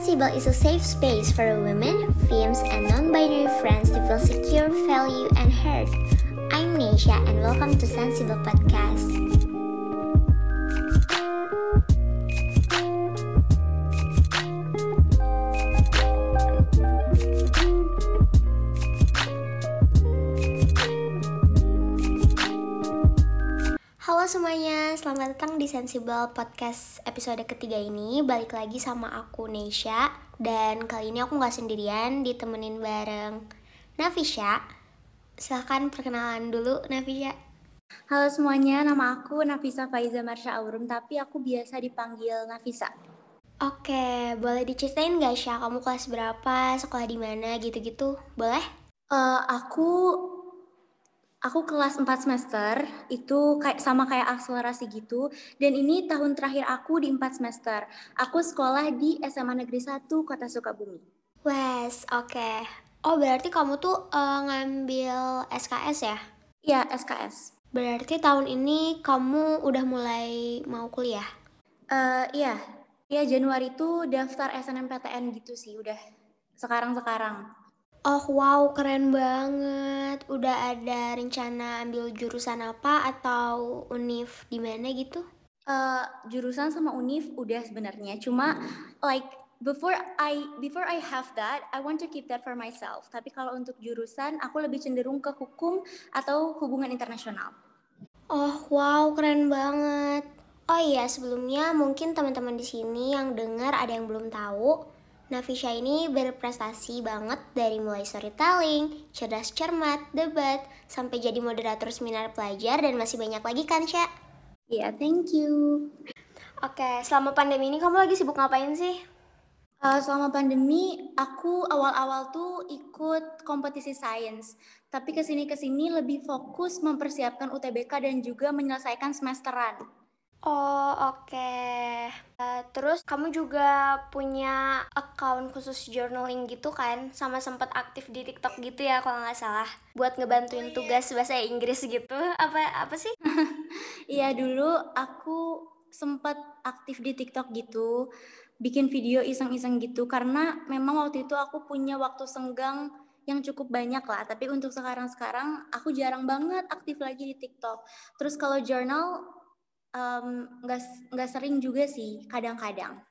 Sensible is a safe space for women, femmes, and non-binary friends to feel secure, value, and heard. I'm Nesha, and welcome to Sensible Podcast. Sensible Podcast episode ketiga ini Balik lagi sama aku Nesha Dan kali ini aku gak sendirian, ditemenin bareng Nafisha Silahkan perkenalan dulu Nafisha Halo semuanya, nama aku Nafisa Faiza Marsha Aurum, tapi aku biasa dipanggil Nafisa. Oke, boleh diceritain gak Syah? Kamu kelas berapa, sekolah di mana gitu-gitu? Boleh? Uh, aku aku kelas 4 semester, itu kayak sama kayak akselerasi gitu. Dan ini tahun terakhir aku di 4 semester. Aku sekolah di SMA Negeri 1 Kota Sukabumi. Wes, oke. Oh, berarti kamu tuh uh, ngambil SKS ya? Iya, SKS. Berarti tahun ini kamu udah mulai mau kuliah? Uh, iya, iya Januari itu daftar SNMPTN gitu sih, udah sekarang-sekarang. Oh wow, keren banget. Udah ada rencana ambil jurusan apa atau univ di mana gitu? Uh, jurusan sama univ udah sebenarnya. Cuma like before I before I have that, I want to keep that for myself. Tapi kalau untuk jurusan, aku lebih cenderung ke hukum atau hubungan internasional. Oh wow, keren banget. Oh iya, sebelumnya mungkin teman-teman di sini yang dengar ada yang belum tahu Nafisha ini berprestasi banget dari mulai storytelling, cerdas cermat, debat, sampai jadi moderator seminar pelajar dan masih banyak lagi kan, Sya? Iya, yeah, thank you. Oke, selama pandemi ini kamu lagi sibuk ngapain sih? Uh, selama pandemi, aku awal-awal tuh ikut kompetisi sains. Tapi ke sini-kesini lebih fokus mempersiapkan UTBK dan juga menyelesaikan semesteran. Oh oke. Okay. Uh, terus kamu juga punya account khusus journaling gitu kan? Sama sempat aktif di TikTok gitu ya kalau nggak salah. Buat ngebantuin oh, iya. tugas bahasa Inggris gitu. Apa apa sih? Iya dulu aku sempat aktif di TikTok gitu. Bikin video iseng-iseng gitu karena memang waktu itu aku punya waktu senggang yang cukup banyak lah. Tapi untuk sekarang-sekarang aku jarang banget aktif lagi di TikTok. Terus kalau journal nggak um, nggak sering juga sih kadang-kadang.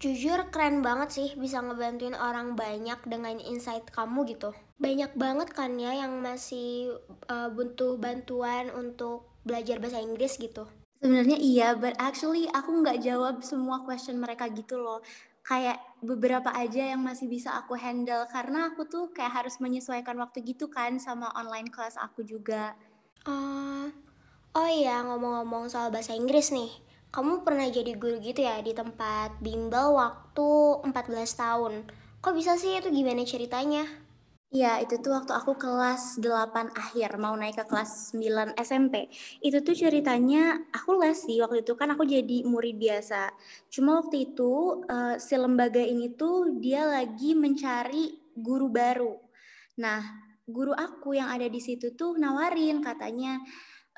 Jujur keren banget sih bisa ngebantuin orang banyak dengan insight kamu gitu. Banyak banget kan ya yang masih uh, butuh bantuan untuk belajar bahasa Inggris gitu. Sebenarnya iya but actually aku nggak jawab semua question mereka gitu loh. Kayak beberapa aja yang masih bisa aku handle karena aku tuh kayak harus menyesuaikan waktu gitu kan sama online class aku juga. Uh, Oh iya, ngomong-ngomong soal bahasa Inggris nih. Kamu pernah jadi guru gitu ya di tempat bimbel waktu 14 tahun. Kok bisa sih itu gimana ceritanya? Iya, itu tuh waktu aku kelas 8 akhir, mau naik ke kelas 9 SMP. Itu tuh ceritanya aku les sih, waktu itu kan aku jadi murid biasa. Cuma waktu itu uh, si lembaga ini tuh dia lagi mencari guru baru. Nah, guru aku yang ada di situ tuh nawarin katanya,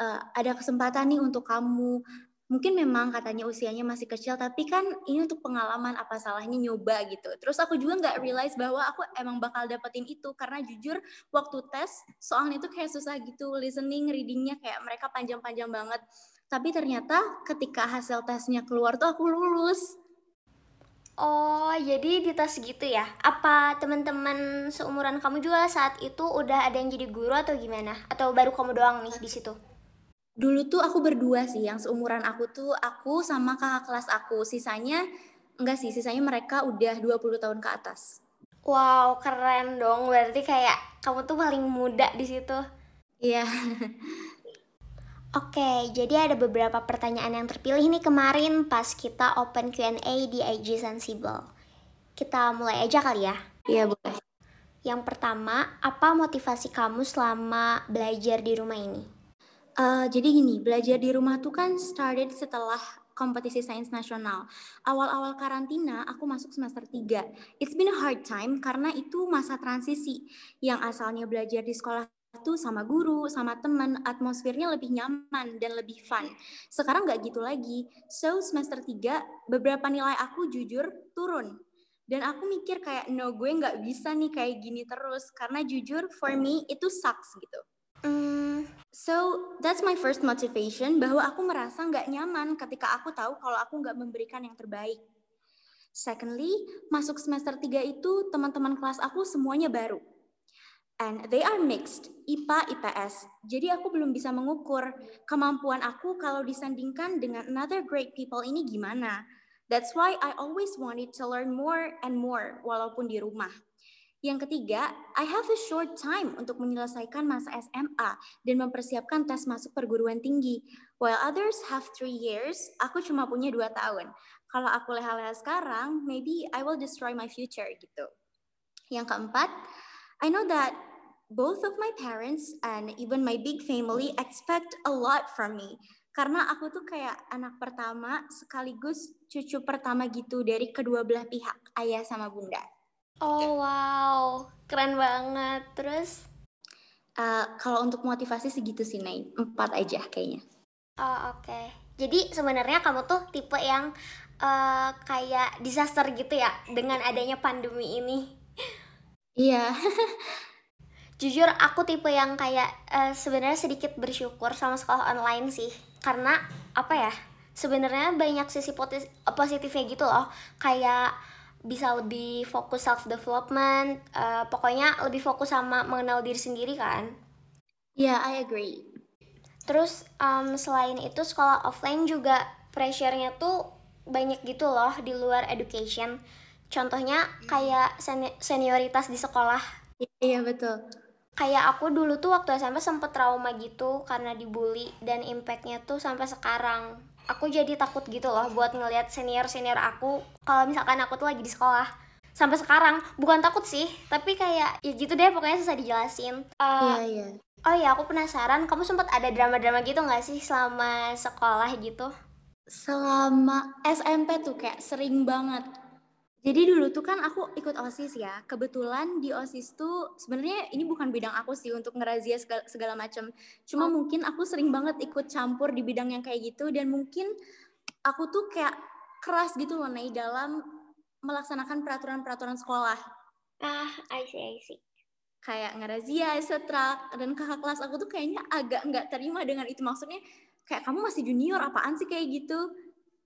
uh, ada kesempatan nih untuk kamu. Mungkin memang katanya usianya masih kecil, tapi kan ini untuk pengalaman apa salahnya nyoba gitu. Terus aku juga nggak realize bahwa aku emang bakal dapetin itu karena jujur waktu tes soalnya itu kayak susah gitu, listening, readingnya kayak mereka panjang-panjang banget. Tapi ternyata ketika hasil tesnya keluar tuh aku lulus. Oh, jadi di tes gitu ya? Apa teman-teman seumuran kamu juga saat itu udah ada yang jadi guru atau gimana? Atau baru kamu doang nih di situ? Dulu tuh aku berdua sih, yang seumuran aku tuh aku sama kakak kelas aku. Sisanya enggak sih, sisanya mereka udah 20 tahun ke atas. Wow, keren dong. Berarti kayak kamu tuh paling muda di situ. Iya. Oke, jadi ada beberapa pertanyaan yang terpilih nih kemarin pas kita open Q&A di IG Sensible. Kita mulai aja kali ya? Iya, boleh. Yang pertama, apa motivasi kamu selama belajar di rumah ini? Uh, jadi gini, belajar di rumah tuh kan started setelah kompetisi sains nasional. Awal-awal karantina aku masuk semester 3. It's been a hard time karena itu masa transisi yang asalnya belajar di sekolah tuh sama guru, sama teman, atmosfernya lebih nyaman dan lebih fun. Sekarang nggak gitu lagi. So semester 3 beberapa nilai aku jujur turun Dan aku mikir kayak, no gue nggak bisa nih kayak gini terus. Karena jujur, for me, itu sucks gitu. Hmm, So, that's my first motivation bahwa aku merasa nggak nyaman ketika aku tahu kalau aku nggak memberikan yang terbaik. Secondly, masuk semester 3 itu teman-teman kelas aku semuanya baru. And they are mixed, IPA, IPS. Jadi aku belum bisa mengukur kemampuan aku kalau disandingkan dengan another great people ini gimana. That's why I always wanted to learn more and more walaupun di rumah. Yang ketiga, I have a short time untuk menyelesaikan masa SMA dan mempersiapkan tes masuk perguruan tinggi. While others have three years, aku cuma punya dua tahun. Kalau aku leha-leha sekarang, maybe I will destroy my future gitu. Yang keempat, I know that both of my parents and even my big family expect a lot from me. Karena aku tuh kayak anak pertama sekaligus cucu pertama gitu dari kedua belah pihak, ayah sama bunda. Oh wow, keren banget. Terus, Uh, kalau untuk motivasi segitu sih, Nay. Empat aja kayaknya. oh oke. Jadi sebenarnya kamu tuh tipe yang eh, kayak disaster gitu ya dengan adanya pandemi ini. Iya. Jujur aku tipe yang kayak eh, sebenarnya sedikit bersyukur sama sekolah online sih. Karena apa ya? Sebenarnya banyak sisi positifnya gitu loh. Kayak bisa lebih fokus self development, pokoknya lebih fokus sama mengenal diri sendiri kan. Iya, I agree. Terus em, selain itu sekolah offline juga pressure-nya tuh banyak gitu loh di luar education. Contohnya kayak seni- senioritas di sekolah. Iya, iya, betul. Kayak aku dulu tuh waktu SMP sempet trauma gitu karena dibully dan impactnya tuh sampai sekarang. Aku jadi takut gitu loh buat ngelihat senior-senior aku kalau misalkan aku tuh lagi di sekolah. Sampai sekarang bukan takut sih, tapi kayak ya gitu deh pokoknya susah dijelasin. Eh, Iya, iya. Oh iya, aku penasaran, kamu sempat ada drama-drama gitu nggak sih selama sekolah gitu? Selama SMP tuh kayak sering banget. Jadi dulu tuh kan aku ikut OSIS ya. Kebetulan di OSIS tuh sebenarnya ini bukan bidang aku sih untuk ngerazia segala, segala macam. Cuma Oh. mungkin aku sering banget ikut campur di bidang yang kayak gitu dan mungkin aku tuh kayak keras gitu loh Nay dalam melaksanakan peraturan-peraturan sekolah. Ah, I see, I see. kayak ngerazia, setrak, dan kakak kelas aku tuh kayaknya agak nggak terima dengan itu maksudnya kayak kamu masih junior apaan sih kayak gitu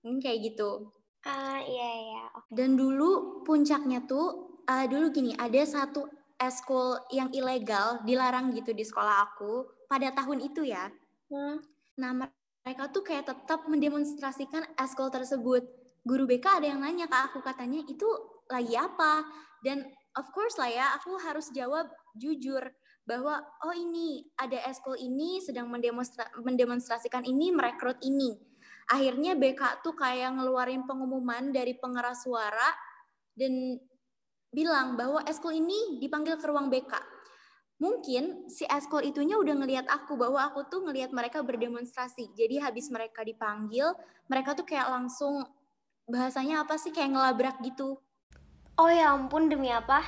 Hmm, kayak gitu Ah, iya, iya. Oke. dan dulu puncaknya tuh uh, dulu gini ada satu eskul yang ilegal dilarang gitu di sekolah aku pada tahun itu ya Hmm. nah mereka tuh kayak tetap mendemonstrasikan eskul tersebut guru BK ada yang nanya ke aku katanya itu lagi apa dan of course lah ya aku harus jawab jujur bahwa oh ini ada eskul ini sedang mendemonstra- mendemonstrasikan ini merekrut ini akhirnya BK tuh kayak ngeluarin pengumuman dari pengeras suara dan bilang bahwa eskul ini dipanggil ke ruang BK mungkin si eskul itunya udah ngelihat aku bahwa aku tuh ngelihat mereka berdemonstrasi. Jadi habis mereka dipanggil mereka tuh kayak langsung bahasanya apa sih kayak ngelabrak gitu. Oh ya ampun, demi apa?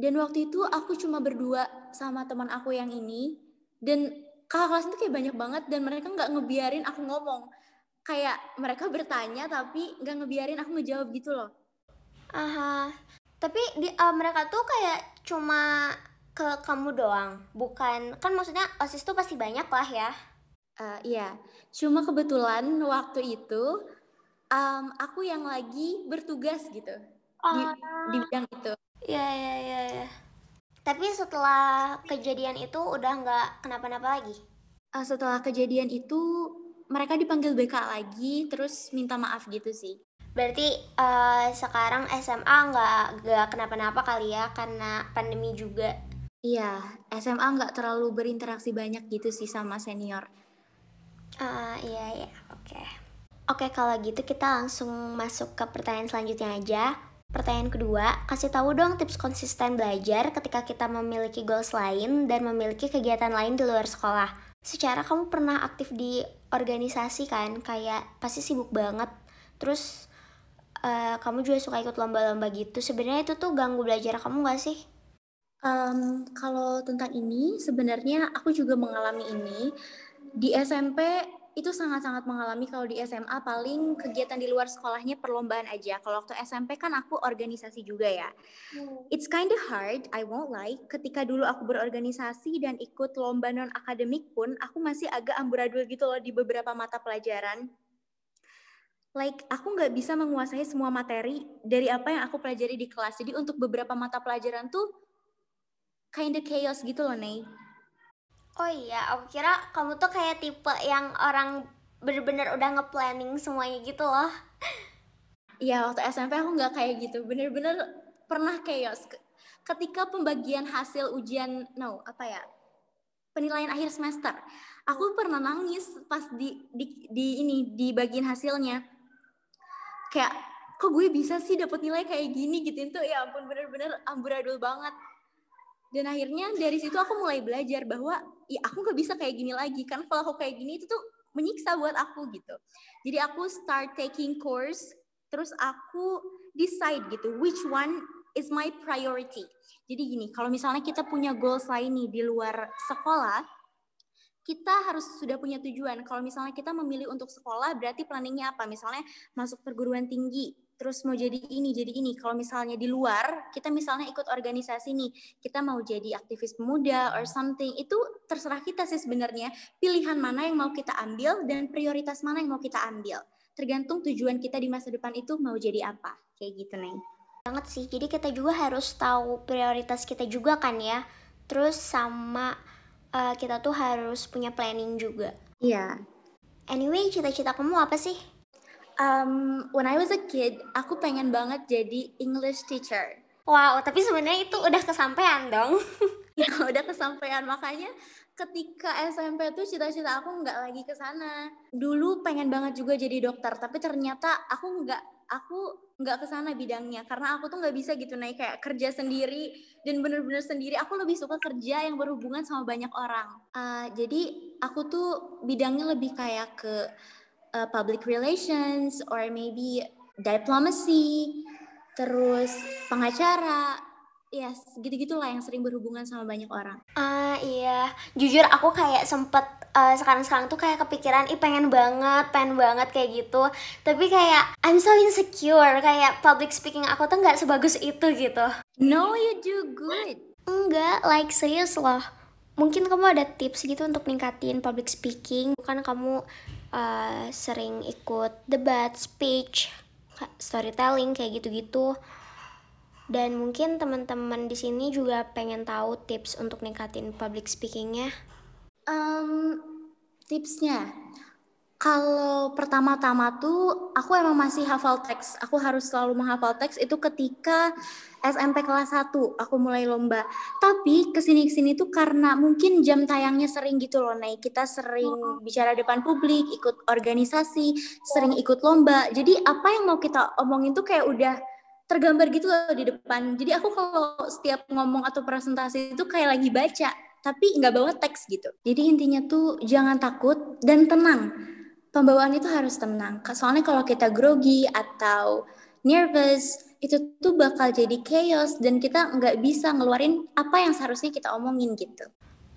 dan waktu itu aku cuma berdua sama teman aku yang ini. Dan kakak kelas itu kayak banyak banget dan mereka nggak ngebiarin aku ngomong kayak mereka bertanya tapi nggak ngebiarin aku ngejawab gitu loh Aha. Tapi di, eh, mereka tuh kayak cuma ke kamu doang, bukan? Kan maksudnya OSIS tuh pasti banyak lah ya. Eh, iya cuma kebetulan waktu itu em, aku yang lagi bertugas gitu di, di bidang itu Iya, iya, iya, iya. Tapi setelah kejadian itu udah nggak kenapa-napa lagi? Eh, setelah kejadian itu mereka dipanggil BK lagi terus minta maaf gitu sih Berarti eh, sekarang SMA nggak nggak kenapa-napa kali ya karena pandemi juga. Iya, SMA nggak terlalu berinteraksi banyak gitu sih sama senior. Ah, iya, iya, oke. Oke, kalau gitu kita langsung masuk ke pertanyaan selanjutnya aja. Pertanyaan kedua, kasih tahu dong tips konsisten belajar ketika kita memiliki goals lain dan memiliki kegiatan lain di luar sekolah. Secara kamu pernah aktif di organisasi kan, kayak pasti sibuk banget. Terus eh, kamu juga suka ikut lomba-lomba gitu. Sebenarnya itu tuh ganggu belajar kamu gak sih? Em, kalau tentang ini sebenarnya aku juga mengalami ini di SMP itu sangat-sangat mengalami kalau di SMA paling kegiatan di luar sekolahnya perlombaan aja. Kalau waktu SMP kan aku organisasi juga ya. Hmm. It's kind of hard, I won't lie. Ketika dulu aku berorganisasi dan ikut lomba non akademik pun, aku masih agak amburadul gitu loh di beberapa mata pelajaran. Like aku nggak bisa menguasai semua materi dari apa yang aku pelajari di kelas. Jadi untuk beberapa mata pelajaran tuh kind of chaos gitu loh, Ney. Oh iya, aku kira kamu tuh kayak tipe yang orang bener-bener udah nge-planning semuanya gitu loh. Iya, waktu SMP aku nggak kayak gitu. Bener-bener pernah chaos. Ketika pembagian hasil ujian, no, apa ya, penilaian akhir semester, aku pernah nangis pas di, di, di ini, di bagian hasilnya. Kayak, kok gue bisa sih dapat nilai kayak gini gitu itu ya ampun bener-bener amburadul banget dan akhirnya dari situ aku mulai belajar bahwa ya aku nggak bisa kayak gini lagi karena kalau aku kayak gini itu tuh menyiksa buat aku gitu jadi aku start taking course terus aku decide gitu which one is my priority jadi gini kalau misalnya kita punya goals lain nih di luar sekolah kita harus sudah punya tujuan. Kalau misalnya kita memilih untuk sekolah, berarti planningnya apa? Misalnya masuk perguruan tinggi, terus mau jadi ini jadi ini. Kalau misalnya di luar kita misalnya ikut organisasi nih kita mau jadi aktivis pemuda or something itu terserah kita sih sebenarnya. Pilihan mana yang mau kita ambil dan prioritas mana yang mau kita ambil. Tergantung tujuan kita di masa depan itu mau jadi apa. Kayak gitu neng. Banget sih. Jadi kita juga harus tahu prioritas kita juga kan ya. Terus sama uh, kita tuh harus punya planning juga. Iya. Yeah. anyway cita-cita kamu apa sih um, when I was a kid, aku pengen banget jadi English teacher. Wow, tapi sebenarnya itu udah kesampaian dong. ya, udah kesampaian. Makanya ketika SMP tuh cita-cita aku nggak lagi ke sana. Dulu pengen banget juga jadi dokter, tapi ternyata aku nggak aku nggak ke sana bidangnya karena aku tuh nggak bisa gitu naik kayak kerja sendiri dan bener-bener sendiri aku lebih suka kerja yang berhubungan sama banyak orang uh, jadi aku tuh bidangnya lebih kayak ke uh, public relations or maybe diplomacy, terus pengacara, ya yes, gitu-gitulah yang sering berhubungan sama banyak orang. Ah uh, iya, jujur aku kayak sempet uh, sekarang-sekarang tuh kayak kepikiran, ih pengen banget, pengen banget kayak gitu. Tapi kayak I'm so insecure, kayak public speaking aku tuh nggak sebagus itu gitu. No, you do good. Enggak, like serius loh. Mungkin kamu ada tips gitu untuk ningkatin public speaking, bukan kamu uh, sering ikut debat, speech, storytelling kayak gitu-gitu. Dan mungkin teman-teman di sini juga pengen tahu tips untuk ningkatin public speakingnya. Um, tipsnya, kalau pertama-tama tuh aku emang masih hafal teks. Aku harus selalu menghafal teks itu ketika SMP kelas 1 aku mulai lomba. Tapi ke sini ke sini tuh karena mungkin jam tayangnya sering gitu loh, naik kita sering oh. bicara depan publik, ikut organisasi, sering ikut lomba. Jadi apa yang mau kita omongin tuh kayak udah tergambar gitu loh di depan. Jadi aku kalau setiap ngomong atau presentasi itu kayak lagi baca, tapi nggak bawa teks gitu. Jadi intinya tuh jangan takut dan tenang pembawaan itu harus tenang. Soalnya kalau kita grogi atau nervous, itu tuh bakal jadi chaos dan kita nggak bisa ngeluarin apa yang seharusnya kita omongin gitu.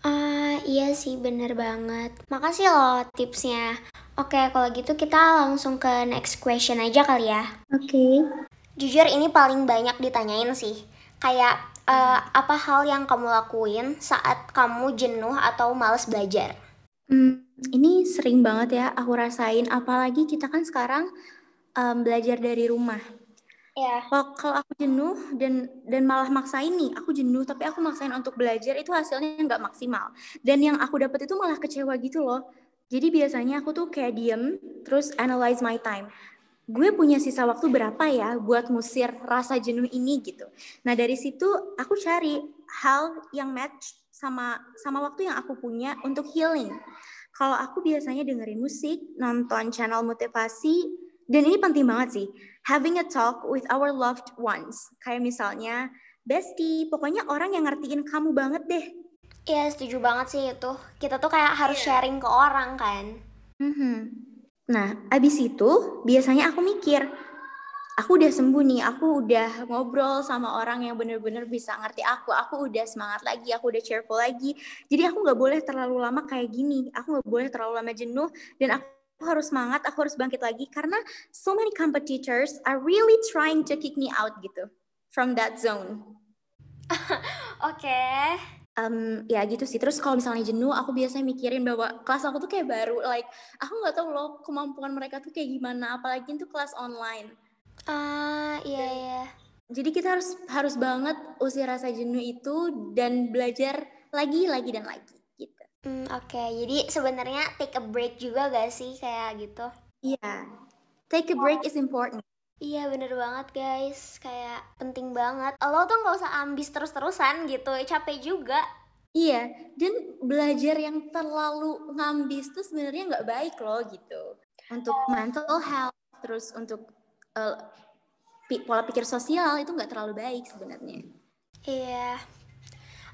Ah, uh, iya sih bener banget. Makasih loh tipsnya. Oke, kalau gitu kita langsung ke next question aja kali ya. Oke. Okay. Jujur ini paling banyak ditanyain sih. Kayak uh, apa hal yang kamu lakuin saat kamu jenuh atau males belajar? Hmm, ini sering banget ya aku rasain, apalagi kita kan sekarang um, belajar dari rumah. Iya. Kalau aku jenuh dan dan malah maksain nih, aku jenuh tapi aku maksain untuk belajar itu hasilnya nggak maksimal. Dan yang aku dapat itu malah kecewa gitu loh. Jadi biasanya aku tuh kayak diem, terus analyze my time. Gue punya sisa waktu berapa ya buat musir rasa jenuh ini gitu. Nah dari situ aku cari hal yang match sama sama waktu yang aku punya untuk healing. Kalau aku biasanya dengerin musik, nonton channel motivasi, dan ini penting banget sih, having a talk with our loved ones. Kayak misalnya, bestie, pokoknya orang yang ngertiin kamu banget deh. Iya, setuju banget sih itu. Kita tuh kayak harus yeah. sharing ke orang kan. Mm -hmm. Nah, abis itu biasanya aku mikir, aku udah sembuh nih, aku udah ngobrol sama orang yang bener-bener bisa ngerti aku, aku udah semangat lagi, aku udah cheerful lagi. Jadi aku nggak boleh terlalu lama kayak gini, aku nggak boleh terlalu lama jenuh dan aku harus semangat, aku harus bangkit lagi karena so many competitors are really trying to kick me out gitu from that zone. Oke. okay. Um, ya gitu sih. Terus kalau misalnya jenuh, aku biasanya mikirin bahwa kelas aku tuh kayak baru. Like aku nggak tahu loh kemampuan mereka tuh kayak gimana. Apalagi itu kelas online. Ah iya iya. Jadi kita harus harus banget usir rasa jenuh itu dan belajar lagi lagi dan lagi gitu. Hmm, Oke, okay. jadi sebenarnya take a break juga gak sih kayak gitu? Iya, yeah. take a break is important. Iya bener banget guys, kayak penting banget. Lo tuh nggak usah ambis terus-terusan gitu, capek juga. Iya, dan belajar yang terlalu ngambis tuh sebenarnya nggak baik loh gitu. Untuk mental health, terus untuk uh, pola pikir sosial itu nggak terlalu baik sebenarnya. Iya.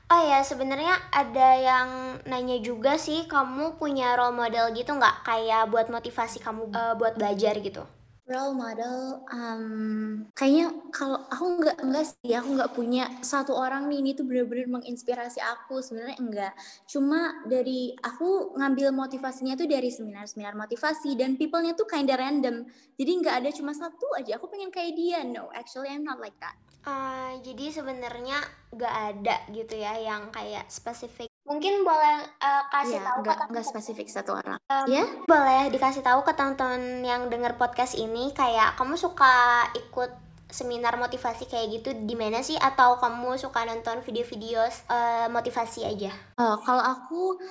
Oh ya, sebenarnya ada yang nanya juga sih, kamu punya role model gitu nggak? Kayak buat motivasi kamu uh, buat belajar gitu? Role model, um, kayaknya kalau aku nggak enggak sih, aku nggak punya satu orang nih ini tuh bener-bener menginspirasi aku sebenarnya enggak. Cuma dari aku ngambil motivasinya tuh dari seminar-seminar motivasi dan people-nya tuh kinda random. Jadi nggak ada cuma satu aja. Aku pengen kayak dia. No, actually I'm not like that. Uh, jadi sebenarnya nggak ada gitu ya yang kayak spesifik Mungkin boleh uh, kasih ya, tahu enggak, enggak spesifik satu orang. Um, ya? Boleh dikasih tahu ke teman-teman yang dengar podcast ini kayak kamu suka ikut seminar motivasi kayak gitu di mana sih atau kamu suka nonton video-video uh, motivasi aja? Oh, kalau aku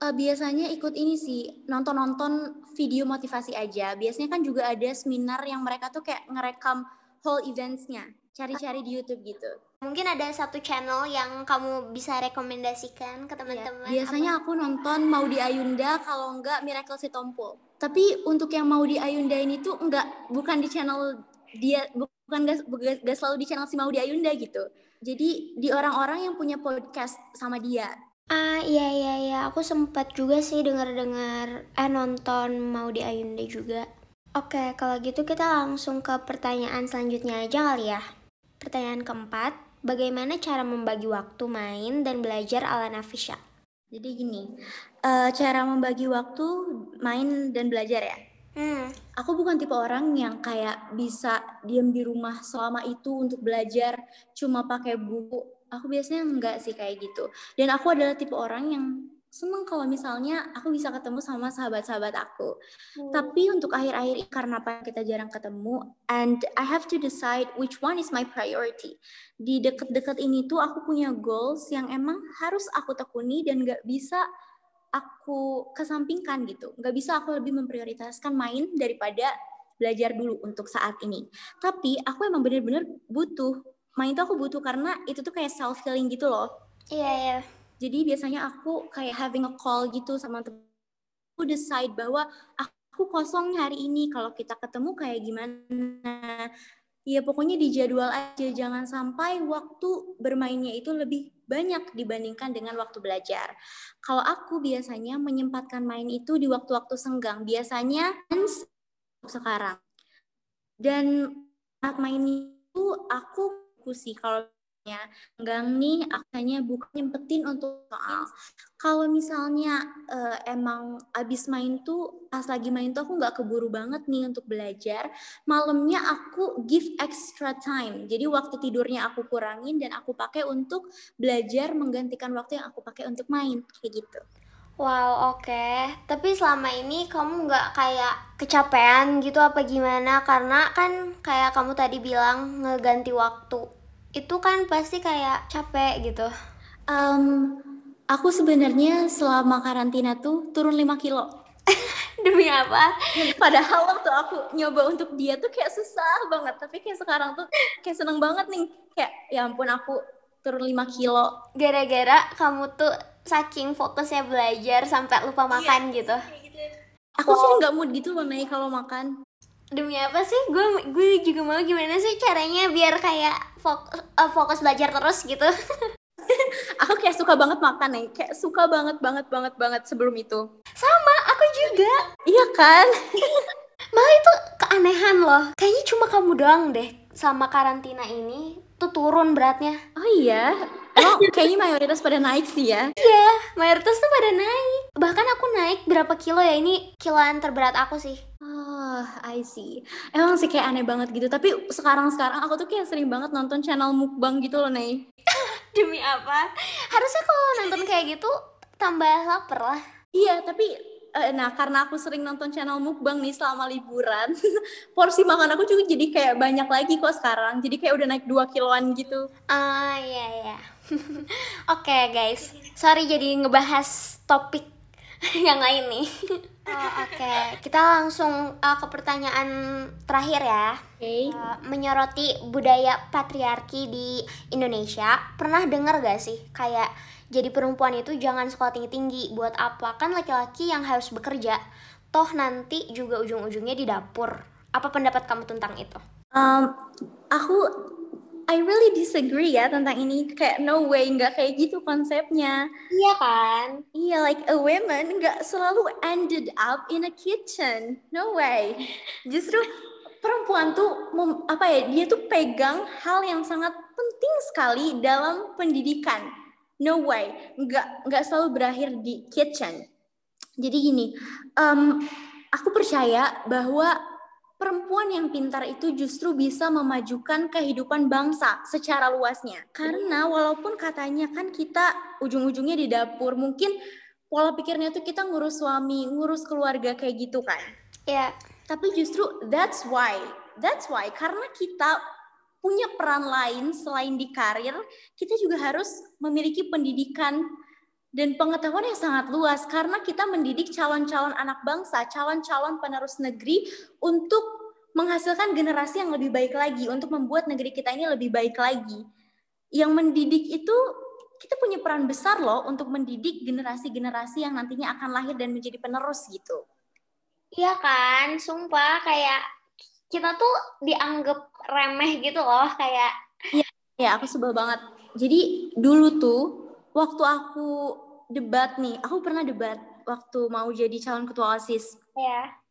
uh, biasanya ikut ini sih nonton-nonton video motivasi aja. Biasanya kan juga ada seminar yang mereka tuh kayak ngerekam whole eventsnya, cari-cari di YouTube gitu. Mungkin ada satu channel yang kamu bisa rekomendasikan ke teman-teman. Ya, biasanya apa? aku nonton mau di Ayunda kalau enggak Miracle si Tompul. Tapi untuk yang mau di Ayunda ini tuh enggak bukan di channel dia bukan gak, gak selalu di channel si mau di Ayunda gitu. Jadi di orang-orang yang punya podcast sama dia. Ah iya iya iya, aku sempat juga sih dengar-dengar eh nonton mau di Ayunda juga. Oke, kalau gitu kita langsung ke pertanyaan selanjutnya aja kali ya. Pertanyaan keempat, bagaimana cara membagi waktu main dan belajar ala Nafisha? Jadi gini, uh, cara membagi waktu main dan belajar ya. Hmm. Aku bukan tipe orang yang kayak bisa diam di rumah selama itu untuk belajar cuma pakai buku. Aku biasanya enggak sih kayak gitu. Dan aku adalah tipe orang yang seneng kalau misalnya aku bisa ketemu sama sahabat-sahabat aku. Hmm. Tapi untuk akhir-akhir karena apa kita jarang ketemu and I have to decide which one is my priority. Di deket-deket ini tuh aku punya goals yang emang harus aku tekuni dan gak bisa aku kesampingkan gitu. Gak bisa aku lebih memprioritaskan main daripada belajar dulu untuk saat ini. Tapi aku emang bener-bener butuh main tuh aku butuh karena itu tuh kayak self healing gitu loh. Iya, yeah, iya. Yeah jadi biasanya aku kayak having a call gitu sama temen. Aku decide bahwa aku kosong hari ini. Kalau kita ketemu kayak gimana? Ya pokoknya di jadwal aja. Jangan sampai waktu bermainnya itu lebih banyak dibandingkan dengan waktu belajar. Kalau aku biasanya menyempatkan main itu di waktu-waktu senggang, biasanya sekarang. Dan saat main itu aku sih. Kalau ya enggak nih akhirnya bukan nyempetin untuk soal kalau misalnya uh, emang abis main tuh pas lagi main tuh aku nggak keburu banget nih untuk belajar malamnya aku give extra time jadi waktu tidurnya aku kurangin dan aku pakai untuk belajar menggantikan waktu yang aku pakai untuk main kayak gitu Wow, oke. Okay. Tapi selama ini kamu nggak kayak kecapean gitu apa gimana? Karena kan kayak kamu tadi bilang ngeganti waktu itu kan pasti kayak capek gitu. Um, aku sebenarnya selama karantina tuh turun 5 kilo. Demi apa? Padahal waktu aku nyoba untuk dia tuh kayak susah banget. Tapi kayak sekarang tuh kayak seneng banget nih. Kayak ya ampun aku turun 5 kilo. Gara-gara kamu tuh saking fokusnya belajar sampai lupa iya, makan iya, gitu. gitu. Aku sih nggak mood gitu loh Mei kalau makan demi apa sih gue gue juga mau gimana sih caranya biar kayak fokus, uh, fokus belajar terus gitu aku kayak suka banget makan nih kayak suka banget banget banget banget sebelum itu sama aku juga iya kan malah itu keanehan loh. Kayaknya cuma kamu doang deh sama karantina ini tuh turun beratnya. Oh iya, oh kayaknya mayoritas pada naik sih ya. Iya, mayoritas tuh pada naik. Bahkan aku naik berapa kilo ya ini kiloan terberat aku sih. Oh, I see. Emang sih kayak aneh banget gitu. Tapi sekarang-sekarang aku tuh kayak sering banget nonton channel mukbang gitu loh, Nay. Demi apa? Harusnya kalau nonton kayak gitu tambah lapar lah. Iya, tapi uh, nah karena aku sering nonton channel mukbang nih selama liburan, porsi makan aku juga jadi kayak banyak lagi kok sekarang. Jadi kayak udah naik 2 kiloan gitu. Ah, iya iya. Oke, okay, guys. Sorry jadi ngebahas topik yang lain nih. Oh, Oke, okay. kita langsung uh, ke pertanyaan terakhir ya. Oke. Okay. Uh, menyoroti budaya patriarki di Indonesia, pernah dengar gak sih kayak jadi perempuan itu jangan sekolah tinggi-tinggi buat apa kan laki-laki yang harus bekerja toh nanti juga ujung-ujungnya di dapur apa pendapat kamu tentang itu um, aku I really disagree ya tentang ini. Kayak no way nggak kayak gitu konsepnya. Iya kan? Iya like a woman nggak selalu ended up in a kitchen. No way. Justru perempuan tuh mem, apa ya dia tuh pegang hal yang sangat penting sekali dalam pendidikan. No way. Nggak nggak selalu berakhir di kitchen. Jadi gini um, aku percaya bahwa perempuan yang pintar itu justru bisa memajukan kehidupan bangsa secara luasnya. Karena walaupun katanya kan kita ujung-ujungnya di dapur mungkin pola pikirnya tuh kita ngurus suami ngurus keluarga kayak gitu kan. Ya yeah. tapi justru that's why that's why karena kita punya peran lain selain di karir, kita juga harus memiliki pendidikan dan pengetahuan yang sangat luas. Karena kita mendidik calon-calon anak bangsa, calon-calon penerus negeri untuk menghasilkan generasi yang lebih baik lagi, untuk membuat negeri kita ini lebih baik lagi. Yang mendidik itu kita punya peran besar loh untuk mendidik generasi-generasi yang nantinya akan lahir dan menjadi penerus gitu. Iya kan, sumpah kayak kita tuh dianggap remeh gitu loh kayak Iya, ya aku sebel banget. Jadi dulu tuh waktu aku debat nih, aku pernah debat waktu mau jadi calon ketua OSIS. Iya.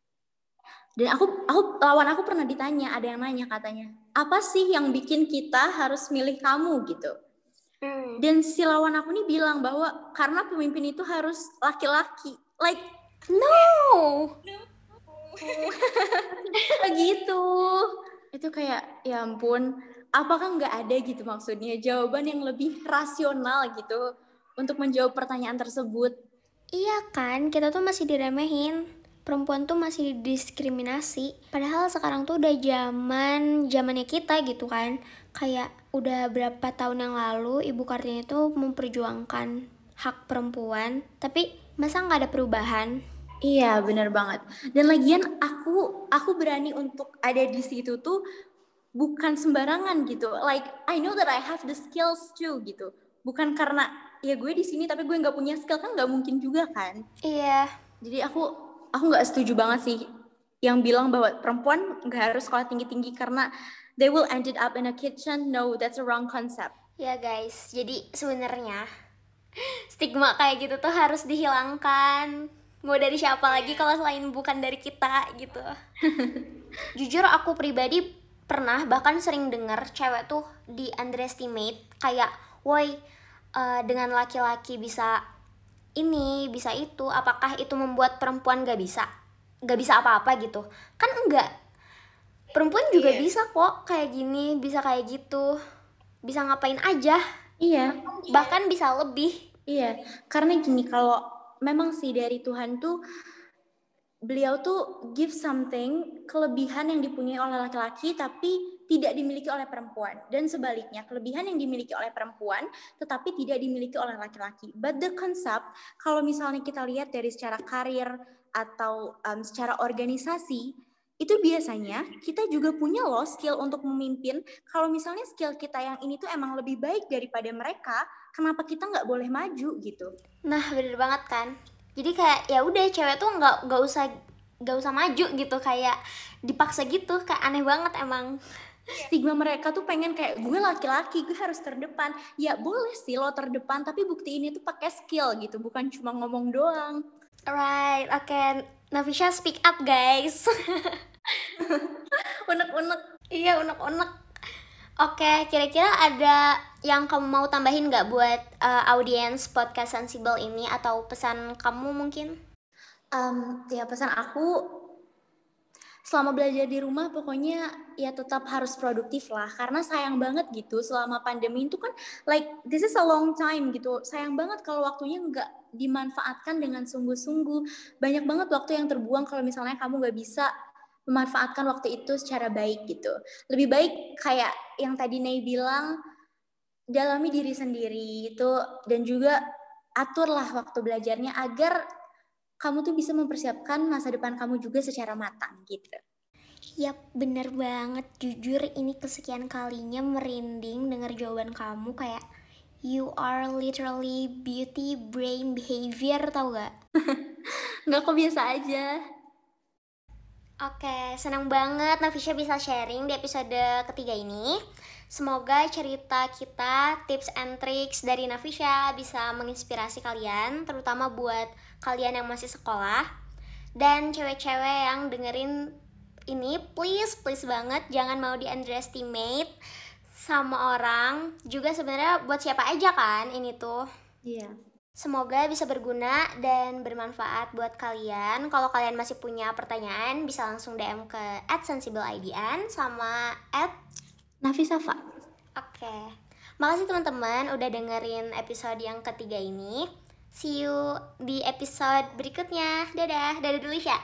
Dan aku aku lawan aku pernah ditanya, ada yang nanya katanya, "Apa sih yang bikin kita harus milih kamu?" gitu. Hmm. Dan si lawan aku nih bilang bahwa karena pemimpin itu harus laki-laki. Like no. no gitu itu kayak ya ampun apakah nggak ada gitu maksudnya jawaban yang lebih rasional gitu untuk menjawab pertanyaan tersebut iya kan kita tuh masih diremehin perempuan tuh masih didiskriminasi padahal sekarang tuh udah zaman zamannya kita gitu kan kayak udah berapa tahun yang lalu ibu kartini itu memperjuangkan hak perempuan tapi masa nggak ada perubahan Iya, bener banget. Dan lagian aku aku berani untuk ada di situ tuh bukan sembarangan gitu. Like I know that I have the skills too gitu. Bukan karena ya gue di sini tapi gue nggak punya skill kan nggak mungkin juga kan. Iya. Jadi aku aku nggak setuju banget sih yang bilang bahwa perempuan nggak harus sekolah tinggi-tinggi karena they will ended up in a kitchen. No, that's a wrong concept. Ya guys, jadi sebenarnya stigma kayak gitu tuh harus dihilangkan mau dari siapa lagi kalau selain bukan dari kita gitu jujur aku pribadi pernah bahkan sering dengar cewek tuh di underestimate kayak woi uh, dengan laki-laki bisa ini bisa itu apakah itu membuat perempuan gak bisa? Gak bisa apa-apa gitu. Kan enggak perempuan juga iya. bisa kok kayak gini bisa kayak gitu. Bisa ngapain aja. Iya. Bahkan bisa lebih. Iya. Karena gini kalau memang sih dari Tuhan tuh beliau tuh give something kelebihan yang dipunyai oleh laki-laki tapi tidak dimiliki oleh perempuan dan sebaliknya kelebihan yang dimiliki oleh perempuan tetapi tidak dimiliki oleh laki-laki. But the concept kalau misalnya kita lihat dari secara karir atau um, secara organisasi itu biasanya kita juga punya loh skill untuk memimpin. Kalau misalnya skill kita yang ini tuh emang lebih baik daripada mereka, kenapa kita nggak boleh maju gitu nah bener banget kan jadi kayak ya udah cewek tuh nggak nggak usah nggak usah maju gitu kayak dipaksa gitu kayak aneh banget emang stigma mereka tuh pengen kayak gue laki-laki gue harus terdepan ya boleh sih lo terdepan tapi bukti ini tuh pakai skill gitu bukan cuma ngomong doang right oke okay. Nafisha speak up guys Unek-unek. Iya, unek-unek. Oke, kira-kira ada yang kamu mau tambahin nggak buat uh, audiens podcast Sensible ini atau pesan kamu mungkin? Um, ya pesan aku selama belajar di rumah pokoknya ya tetap harus produktif lah. Karena sayang banget gitu selama pandemi itu kan like this is a long time gitu. Sayang banget kalau waktunya nggak dimanfaatkan dengan sungguh-sungguh. Banyak banget waktu yang terbuang kalau misalnya kamu nggak bisa memanfaatkan waktu itu secara baik gitu lebih baik kayak yang tadi Nay bilang dalami diri sendiri itu dan juga aturlah waktu belajarnya agar kamu tuh bisa mempersiapkan masa depan kamu juga secara matang gitu. Yap, bener banget. Jujur ini kesekian kalinya merinding dengar jawaban kamu kayak you are literally beauty brain behavior tau gak? Nggak kok biasa aja. Oke, senang banget Nafisha bisa sharing di episode ketiga ini. Semoga cerita kita, tips and tricks dari Nafisha bisa menginspirasi kalian, terutama buat kalian yang masih sekolah. Dan cewek-cewek yang dengerin ini, please, please banget jangan mau di underestimate sama orang. Juga sebenarnya buat siapa aja kan ini tuh. Iya. Yeah. Semoga bisa berguna dan bermanfaat buat kalian. Kalau kalian masih punya pertanyaan, bisa langsung DM ke @sensibleidn sama @nafisafa. Oke. Okay. Makasih teman-teman udah dengerin episode yang ketiga ini. See you di episode berikutnya. Dadah, dadah dulu ya.